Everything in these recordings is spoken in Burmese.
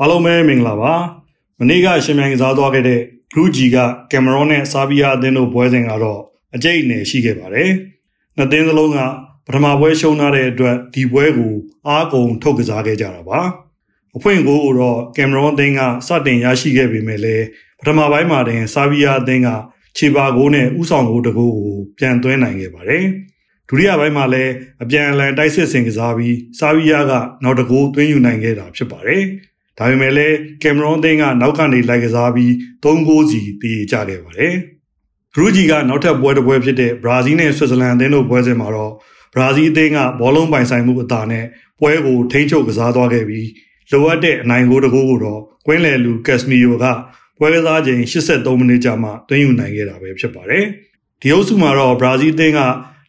အားလုံးပဲမင်္ဂလာပါမနေ့ကရှင်မြိုင်ကစားသွားခဲ့တဲ့ဂရုဂျီကကင်မရွန်နဲ့ဆာဘီယာအသင်းတို့ပွဲစဉ်ကတော့အကျိတ်အနယ်ရှိခဲ့ပါတယ်နှစ်သင်းစလုံးကပထမပွဲရှုံးထားတဲ့အတွက်ဒီပွဲကိုအားကုန်ထုတ်ကစားခဲ့ကြတာပါအဖွင့်ကိုတော့ကင်မရွန်အသင်းကစတင်ရရှိခဲ့ပေမဲ့လည်းပထမပိုင်းမှာတင်ဆာဘီယာအသင်းကခြေပါကိုနဲ့ဥဆောင်ကိုတကူကိုပြန်သွင်းနိုင်ခဲ့ပါတယ်ဒုတိယပိုင်းမှာလည်းအပြန်အလှန်တိုက်စစ်ဆင်ကစားပြီးဆာဘီယာကနောက်တကူသွင်းယူနိုင်ခဲ့တာဖြစ်ပါတယ် ဒါပေမဲ့လည်းကင်မရွန်အသင်းကနောက်ကနေလိုက်ကစားပြီး3ဂိုးစီတည်ကြခဲ့ပါတယ်။ဂရူဂျီကနောက်ထပ်ပွဲတစ်ပွဲဖြစ်တဲ့ဘရာဇီးနဲ့ဆွစ်ဇာလန်အသင်းတို့ပွဲစဉ်မှာတော့ဘရာဇီးအသင်းကဘောလုံးပိုင်ဆိုင်မှုအသာနဲ့ပွဲကိုထိန်းချုပ်ကစားသွားခဲ့ပြီးလိုအပ်တဲ့အနိုင်ဂိုးတစ်ဂိုးကိုတော့ကွင်းလယ်လူကက်စမီယိုကပွဲကစားချိန်83မိနစ်ကြာမှသွင်းယူနိုင်ခဲ့တာပဲဖြစ်ပါတယ်။ဒီအုပ်စုမှာတော့ဘရာဇီးအသင်းက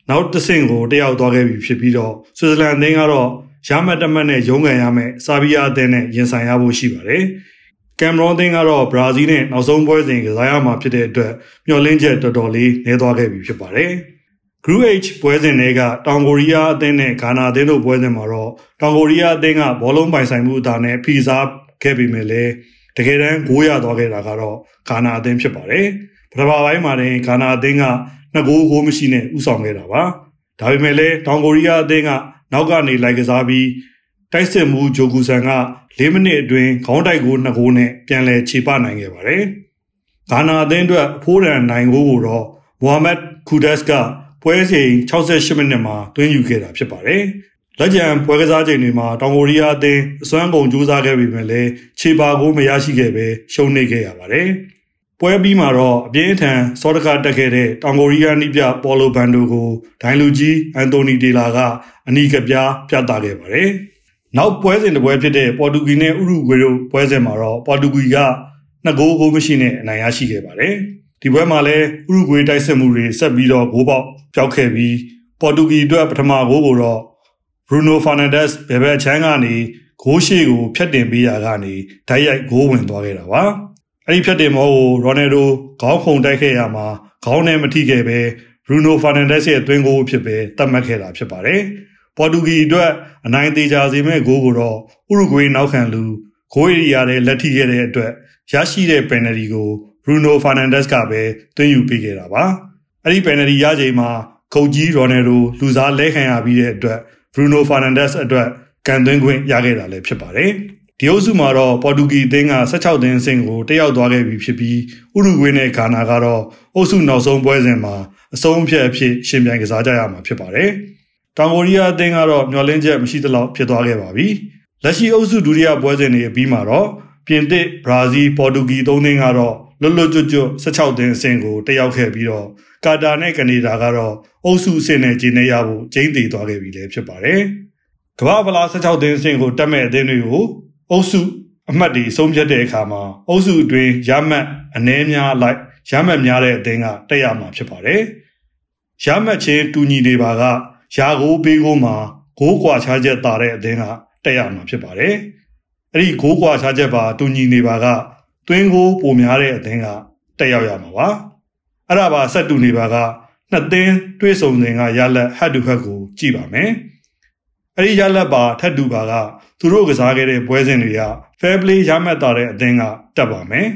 နောက်တစ်ဆင့်ကိုတက်ရောက်သွားခဲ့ပြီဖြစ်ပြီးတော့ဆွစ်ဇာလန်အသင်းကတော့ ရမတ်တမတ်နဲ့ရုံးကန်ရမယ်ဆာဘီယာအသင်းနဲ့ရင်ဆိုင်ရဖို့ရှိပါတယ်။ကင်မရွန်အသင်းကတော့ဘရာဇီးနဲ့နောက်ဆုံးပွဲစဉ်ကစားရမှာဖြစ်တဲ့အတွက်မျှော်လင့်ချက်တော်တော်လေးနည်းသွားခဲ့ပြီဖြစ်ပါတယ်။ Group H ပွဲစဉ်တွေကတောင်ကိုရီးယားအသင်းနဲ့ဂါနာအသင်းတို့ပွဲစဉ်မှာတော့တောင်ကိုရီးယားအသင်းကဘောလုံးပိုင်ဆိုင်မှုအသာနဲ့ဖီစားခဲ့ပေမဲ့လည်းတကယ်တမ်းဂိုးရသွားခဲ့တာကတော့ဂါနာအသင်းဖြစ်ပါတယ်။ပထမပိုင်းမှာတင်ဂါနာအသင်းကနှစ်ဂိုးဂိုးမရှိနဲ့ဥဆောင်ခဲ့တာပါ။ဒါပေမဲ့လည်းတောင်ကိုရီးယားအသင်းက နောက်ကနေလိုက်ကစားပြီးတိုက်စစ်မှုဂျိုကူဆန်က၄မိနစ်အတွင်းခေါင်းတိုက်ကို2ဂိုးနဲ့ပြန်လည်ခြေပနိုင်ခဲ့ပါတယ်။ဂါနာအသင်းအတွက်ဖိုးရန်နိုင်ဂိုးကိုတော့မိုဟာမက်ခူဒက်စ်ကပွဲစဉ်68မိနစ်မှာသွင်းယူခဲ့တာဖြစ်ပါတယ်။လက်ကျန်ပွဲကစားချိန်တွေမှာတောင်ကိုရီးယားအသင်းအစွမ်းကုန်ကြိုးစားခဲ့ပေမဲ့လည်းခြေပါကိုမရရှိခဲ့ပဲရှုံးနေခဲ့ရပါတယ်။ ပွဲပြီးမှာတော့အပြင်းထန်စောတကတက်ခဲ့တဲ့တောင်ကိုရီးယားနိပြပေါ်လိုဘန်ဒိုကိုဒိုင်လူကြီးအန်တိုနီတေလာကအနီးကပြားပြသခဲ့ပါတယ်။နောက်ပွဲစဉ်တစ်ပွဲဖြစ်တဲ့ပေါ်တူဂီနဲ့ဥရုဂွေတို့ပွဲစဉ်မှာတော့ပေါ်တူဂီကနှစ်ဂိုးဂိုးမရှိနဲ့အနိုင်ရရှိခဲ့ပါတယ်။ဒီပွဲမှာလည်းဥရုဂွေတိုက်စစ်မှုတွေဆက်ပြီးတော့ဂိုးပေါက်ပြောက်ခဲ့ပြီးပေါ်တူဂီအတွက်ပထမဂိုးကိုတော့ Bruno Fernandes ဘယ်ဘက်ချမ်းကနေဂိုးရှိကိုဖျက်တင်ပေးရာကနေဓာတ်ရိုက်ဂိုးဝင်သွားခဲ့တာပါ။ အဲ့ဒီဖျက်တင်မောကိုရိုနယ်ဒိုခေါင်းခုန်တိုက်ခဲ့ရမှာခေါင်းနဲ့မထိခဲ့ပဲဘရူနိုဖာနန်ဒက်စ်ရဲ့သွင်းဂိုးဖြစ်ပဲသတ်မှတ်ခဲ့တာဖြစ်ပါတယ်။ပေါ်တူဂီအတွက်အနိုင်သေးကြစေမဲ့ဂိုးကိုတော့ဥရုဂွေနောက်ခံလူဂိုးရီယာတဲ့လက်ထိခဲ့တဲ့အတွက်ရရှိတဲ့ပယ်နယ်တီကိုဘရူနိုဖာနန်ဒက်စ်ကပဲသွင်းယူပေးခဲ့တာပါ။အဲ့ဒီပယ်နယ်တီရချိန်မှာခုတ်ကြီးရိုနယ်ဒိုလူစားလဲခံရပြီးတဲ့အတွက်ဘရူနိုဖာနန်ဒက်စ်အတွက်ကန်သွင်းခွင့်ရခဲ့တာလည်းဖြစ်ပါတယ်။ ဒီအုပ်စုမှာတော့ပေါ်တူဂီအသင်းက16သင်းအဆင့်ကိုတက်ရောက်သွားခဲ့ပြီဖြစ်ပြီးဥရုဂွေနဲ့ဂါနာကတော့အုပ်စုနောက်ဆုံးပွဲစဉ်မှာအဆုံးအဖြတ်အဖြစ်ရှင်ပြိုင်ကစားကြရမှာဖြစ်ပါတယ်။တောင်ကိုရီးယားအသင်းကတော့မျှော်လင့်ချက်မရှိသလောက်ဖြစ်သွားခဲ့ပါပြီ။လက်ရှိအုပ်စုဒုတိယပွဲစဉ်တွေအပြီးမှာတော့ပြင်သစ်၊ဘရာဇီး၊ပေါ်တူဂီသုံးသင်းကတော့လွတ်လွတ်ကျွတ်ကျွတ်16သင်းအဆင့်ကိုတက်ရောက်ခဲ့ပြီးတော့ကာတာနဲ့ကနေဒါကတော့အုပ်စုအဆင့်နဲ့ဂျင်းနေရဖို့ကျင်းတည်သွားခဲ့ပြီလည်းဖြစ်ပါတယ်။ကမ္ဘာဗလာ16သင်းအဆင့်ကိုတက်မဲ့အသင်းတွေကို အုပ်စုအမှတ်တွေဆုံးဖြတ်တဲ့အခါမှာအုပ်စုအတွင်းရမှတ်အနည်းများလိုက်ရမှတ်များတဲ့အသင်းကတက်ရမှာဖြစ်ပါတယ်။ရမှတ်ချင်းတူညီနေပါကရာကိုပေးကိုမှာဂိုးကွာခြားချက်တာတဲ့အသင်းကတက်ရမှာဖြစ်ပါတယ်။အဲ့ဒီဂိုးကွာခြားချက်ပါတူညီနေပါကသွင်းကိုပိုများတဲ့အသင်းကတက်ရောက်ရမှာပါ။အဲ့ဒါပါဆက်တူနေပါကနှစ်သင်းတွေးဆုံစဉ်ကရလက်ဟတ်တူဟတ်ကိုကြည့်ပါမယ်။ အဲ့ဒီရလက်ပါထတ်တူပါကသူတို့ကစားခဲ့တဲ့ပွဲစဉ်တွေက fair play ရမှတ်တာတဲ့အသင်းကတက်ပါမယ်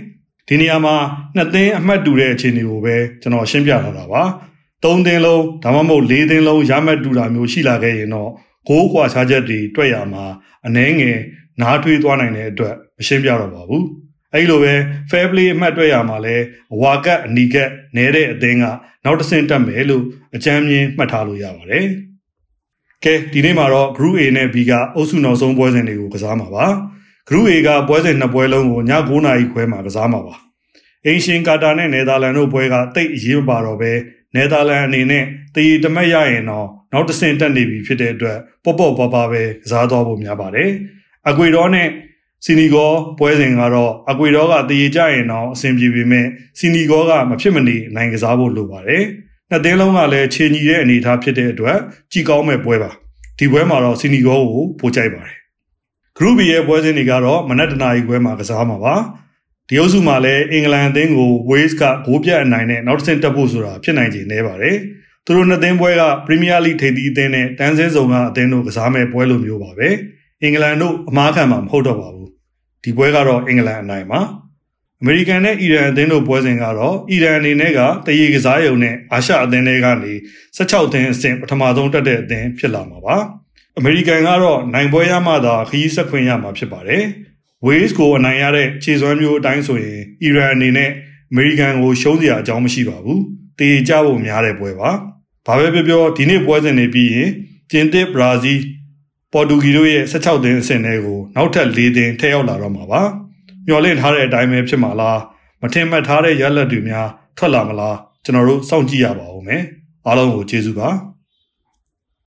ဒီနေရာမှာနှစ်သင်းအမှတ်တူတဲ့အခြေအနေကိုပဲကျွန်တော်ရှင်းပြထားတာပါသုံးသင်းလုံးဒါမှမဟုတ်လေးသင်းလုံးရမှတ်တူတာမျိုးရှိလာခဲ့ရင်တော့ဂိုးကွာခြားချက်တွေတွေ့ရမှာအနှဲငယ်နားထွေးသွားနိုင်တဲ့အတွက်မရှင်းပြတော့ပါဘူးအဲ့လိုပဲ fair play အမှတ်တွေ့ရမှာလဲအဝါကတ်အနီကတ်နဲတဲ့အသင်းကနောက်တစ်ဆင့်တက်မယ်လို့အကြမ်းမြင်မှတ်ထားလို့ရပါတယ် ကဲဒီနေ့မှာတော့ Group A နဲ့ B ကအုပ်စုနောက်ဆုံးပွဲစဉ်တွေကိုကစားမှာပါ Group A ကပွဲစဉ်နှစ်ပွဲလုံးကိုည9:00နာရီခွဲမှာကစားမှာပါအင်ရှင်ကာတာနဲ့နယ်သာလန်တို့ပွဲကတိတ်အရေးမပါတော့ပဲနယ်သာလန်အနေနဲ့တည်တမက်ရရင်တော့နောက်တစ်ဆင့်တက်နေပြီဖြစ်တဲ့အတွက်ပေါ့ပေါ့ပါပါပဲကစားသွားဖို့များပါတယ်အကွေတော်နဲ့စီနီဂေါပွဲစဉ်ကတော့အကွေတော်ကတည်ကြရင်တော့အဆင်ပြေပေမဲ့စီနီဂေါကမဖြစ်မနေနိုင်ကစားဖို့လိုပါတယ် နှစ်သင်းလုံးကလည်းခြေညီတဲ့အနေအထားဖြစ်တဲ့အတွက်ကြည်ကောင်းမဲ့ပွဲပါဒီပွဲမှာတော့စီနီဂေါကိုပို့ကြိုက်ပါတယ် Group B ရဲ့ပွဲစဉ်တွေကတော့မနက်တနာရီခွဲမှာကစားမှာပါဒီအုပ်စုမှာလည်းအင်္ဂလန်အသင်းကို Wales ကဂိုးပြတ်အနိုင်နဲ့နောက်တစ်ဆင့်တက်ဖို့ဆိုတာဖြစ်နိုင်ခြေနေပါတယ်သူတို့နှစ်သင်းပွဲက Premier League ထိပ်သီးအသင်းနဲ့တန်းစင်းစုံကအသင်းတို့ကစားမဲ့ပွဲလိုမျိုးပါပဲအင်္ဂလန်တို့အမားခံမှာမဟုတ်တော့ပါဘူးဒီဒီပွဲကတော့အင်္ဂလန်အနိုင်ပါ အမေရိကန်နဲ့အီရန်အသင်းတို့ပွဲစဉ်ကတော့အီရန်အနေနဲ့ကတရေကစားရုံနဲ့အာရှအသင်းတွေကနေ16သင်းအဆင့်ပထမဆုံးတက်တဲ့အသင်းဖြစ်လာမှာပါအမေရိကန်ကတော့နိုင်ပွဲရမှသာခရီးဆက်ခွင့်ရမှာဖြစ်ပါတယ်ဝေးစ်ကိုအနိုင်ရတဲ့ခြေစွမ်းမျိုးအတိုင်းဆိုရင်အီရန်အနေနဲ့အမေရိကန်ကိုရှုံးစရာအကြောင်းမရှိပါဘူး။တေကြဖို့များတဲ့ပွဲပါ။ဘာပဲပြောပြောဒီနေ့ပွဲစဉ်တွေပြီးရင်ကျင်းသစ်ဘရာဇီးပေါ်တူဂီတို့ရဲ့16သင်းအဆင့်တွေကိုနောက်ထပ်၄သင်းထည့်ရောက်လာတော့မှာပါ။ မျှော်လင့်ထားတဲ့အတိုင်းပဲဖြစ်မှာလားမထင်မှတ်ထားတဲ့ရလဒ်တွေများထွက်လာမလားကျွန်တော်တို့စောင့်ကြည့်ရပါဦးမယ်။အားလုံးကိုကျေးဇူးပါ။